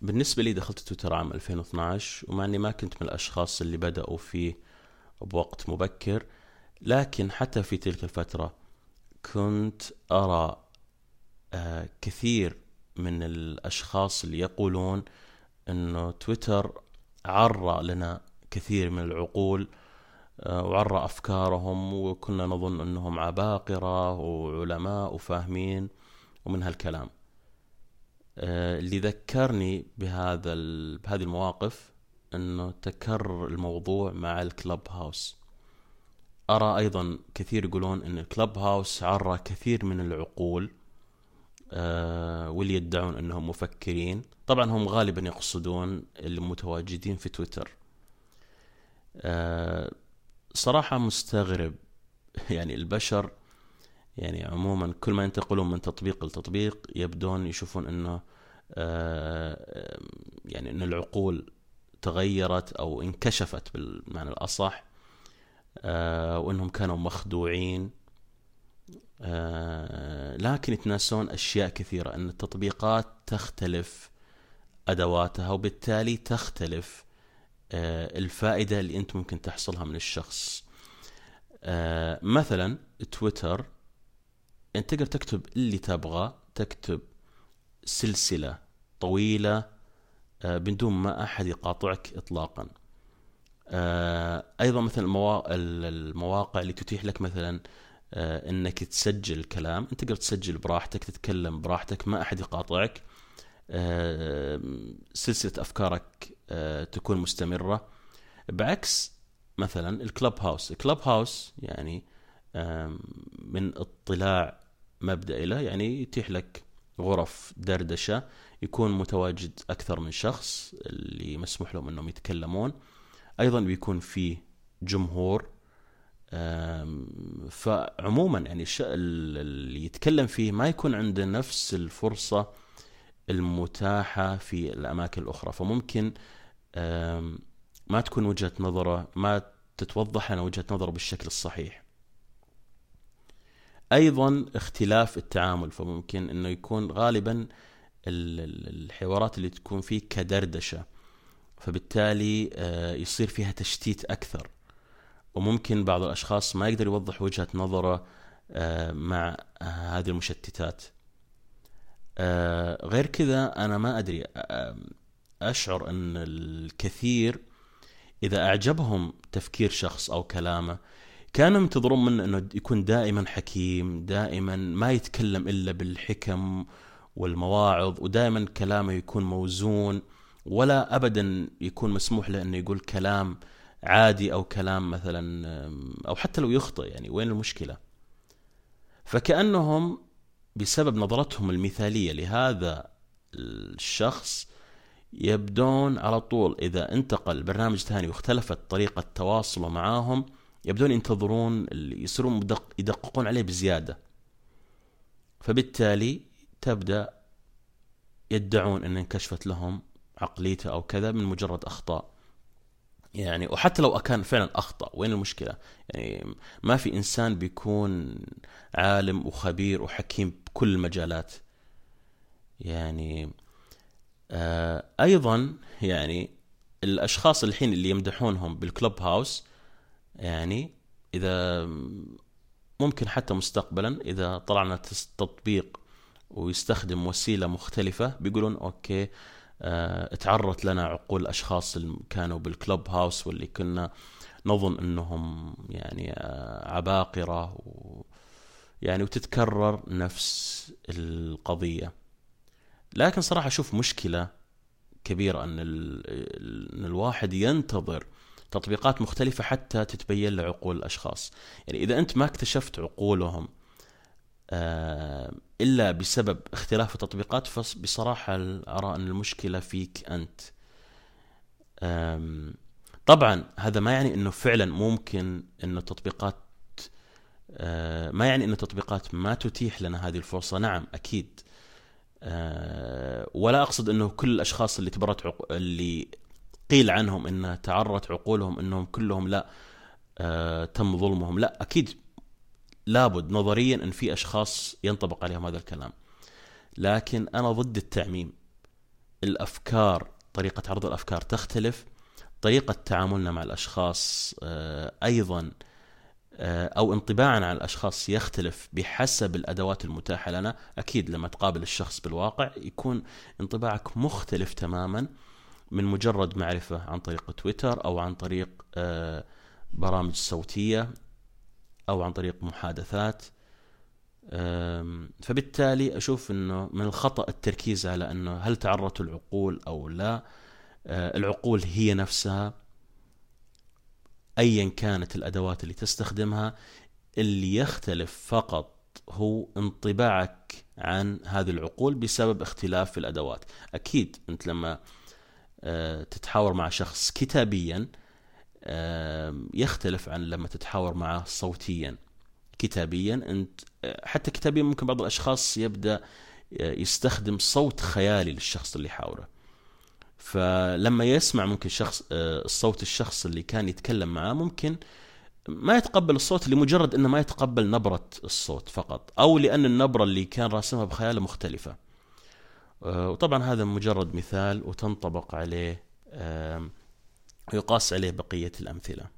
بالنسبة لي دخلت تويتر عام 2012 ومع أني ما كنت من الأشخاص اللي بدأوا فيه بوقت مبكر لكن حتى في تلك الفترة كنت أرى آه، كثير من الأشخاص اللي يقولون أنه تويتر عرى لنا كثير من العقول آه، وعرى أفكارهم وكنا نظن أنهم عباقرة وعلماء وفاهمين ومن هالكلام. اللي ذكرني بهذا بهذه المواقف إنه تكرر الموضوع مع الكلب هاوس. أرى أيضا كثير يقولون إن الكلب هاوس عرى كثير من العقول آه واللي يدعون إنهم مفكرين. طبعا هم غالبا يقصدون المتواجدين في تويتر. آه صراحة مستغرب. يعني البشر يعني عموما كل ما ينتقلون من تطبيق لتطبيق يبدون يشوفون إنه آه يعني إن العقول تغيرت أو انكشفت بالمعنى الأصح آه وإنهم كانوا مخدوعين آه لكن يتناسون أشياء كثيرة إن التطبيقات تختلف أدواتها وبالتالي تختلف الفائدة اللي أنت ممكن تحصلها من الشخص. مثلا تويتر انت تقدر تكتب اللي تبغى تكتب سلسلة طويلة آه، بدون ما أحد يقاطعك اطلاقا. آه، أيضا مثلا المواقع اللي تتيح لك مثلا آه، إنك تسجل كلام. أنت تقدر تسجل براحتك تتكلم براحتك ما أحد يقاطعك. سلسلة أفكارك تكون مستمرة. بعكس مثلا الكلب هاوس. الكلب هاوس يعني من اطلاع مبدئي له يعني يتيح لك غرف دردشة يكون متواجد أكثر من شخص اللي مسموح لهم إنهم يتكلمون. أيضا بيكون في جمهور. فعموما يعني اللي يتكلم فيه ما يكون عنده نفس الفرصة المتاحة في الأماكن الأخرى. فممكن ما تكون وجهة نظره ما تتوضح لنا وجهة نظره بالشكل الصحيح. أيضا اختلاف التعامل فممكن إنه يكون غالبا الحوارات اللي تكون فيه كدردشة فبالتالي آه، يصير فيها تشتيت أكثر. وممكن بعض الأشخاص ما يقدر يوضح وجهة نظره آه، مع هذه المشتتات. آه، غير كذا أنا ما أدري أشعر إن الكثير إذا أعجبهم تفكير شخص أو كلامه كانوا ينتظرون منه إنه يكون دائما حكيم دائما ما يتكلم إلا بالحكم والمواعظ ودائما كلامه يكون موزون ولا ابدا يكون مسموح له إنه يقول كلام عادي أو كلام مثلا أو حتى لو يخطئ يعني وين المشكلة؟ فكأنهم بسبب نظرتهم المثالية لهذا الشخص يبدون على طول إذا انتقل برنامج ثاني واختلفت طريقة تواصله معاهم يبدون ينتظرون يصيرون يدققون عليه بزيادة. فبالتالي تبدأ يدعون أن انكشفت لهم عقليته أو كذا من مجرد أخطاء. يعني وحتى لو كان فعلا أخطأ وين المشكلة؟ يعني ما في إنسان بيكون عالم وخبير وحكيم بكل المجالات. يعني آه أيضا يعني الأشخاص الحين اللي يمدحونهم بالكلوب هاوس يعني إذا ممكن حتى مستقبلا إذا طلعنا تطبيق ويستخدم وسيلة مختلفة بيقولون okay آه تعرت لنا عقول الاشخاص اللي كانوا بال Clubhouse واللي كنا نظن إنهم يعني آه عباقرة و يعني وتتكرر نفس القضية. لكن صراحة أشوف مشكلة كبيرة إن, إن الواحد ينتظر تطبيقات مختلفة حتى تتبين لعقول الأشخاص. يعني إذا أنت ما اكتشفت عقولهم آه، إلا بسبب اختلاف التطبيقات فبصراحة أرى أن المشكلة فيك أنت. طبعا هذا ما يعني أنه فعلا ممكن أن التطبيقات آه، ما يعني أن التطبيقات ما تتيح لنا هذه الفرصة. نعم أكيد. آه، ولا أقصد أنه كل الأشخاص اللي تبرت عق... اللي قيل عنهم إن تعرت عقولهم إنهم كلهم لا آه تم ظلمهم. لا أكيد لابد نظريا إن في أشخاص ينطبق عليهم هذا الكلام. لكن أنا ضد التعميم. الأفكار طريقة عرض الأفكار تختلف. طريقة تعاملنا مع الأشخاص آه، أيضا آه، أو انطباعنا على الأشخاص يختلف بحسب الأدوات المتاحة لنا. أكيد لما تقابل الشخص بالواقع يكون انطباعك مختلف تماما. من مجرد معرفة عن طريق تويتر أو عن طريق آه، برامج صوتية أو عن طريق محادثات. فبالتالي أشوف إنه من الخطأ التركيز على إنه هل تعرضت العقول أو لا. آه، العقول هي نفسها ايا كانت الأدوات اللي تستخدمها. اللي يختلف فقط هو انطباعك عن هذه العقول بسبب اختلاف في الأدوات. أكيد أنت لما آه، تتحاور مع شخص كتابيا يختلف عن لما تتحاور معه صوتيا. كتابيا أنت آه، حتى كتابيا ممكن بعض الأشخاص يبدأ يستخدم صوت خيالي للشخص اللي يحاوره. فلما يسمع ممكن شخص آه، الصوت الشخص اللي كان يتكلم معاه ممكن ما يتقبل الصوت لمجرد إنه ما يتقبل نبرة الصوت فقط أو لأن النبرة اللي كان راسمها بخياله مختلفة. آه، وطبعا هذا مجرد مثال وتنطبق عليه يقاس عليه بقية الأمثلة.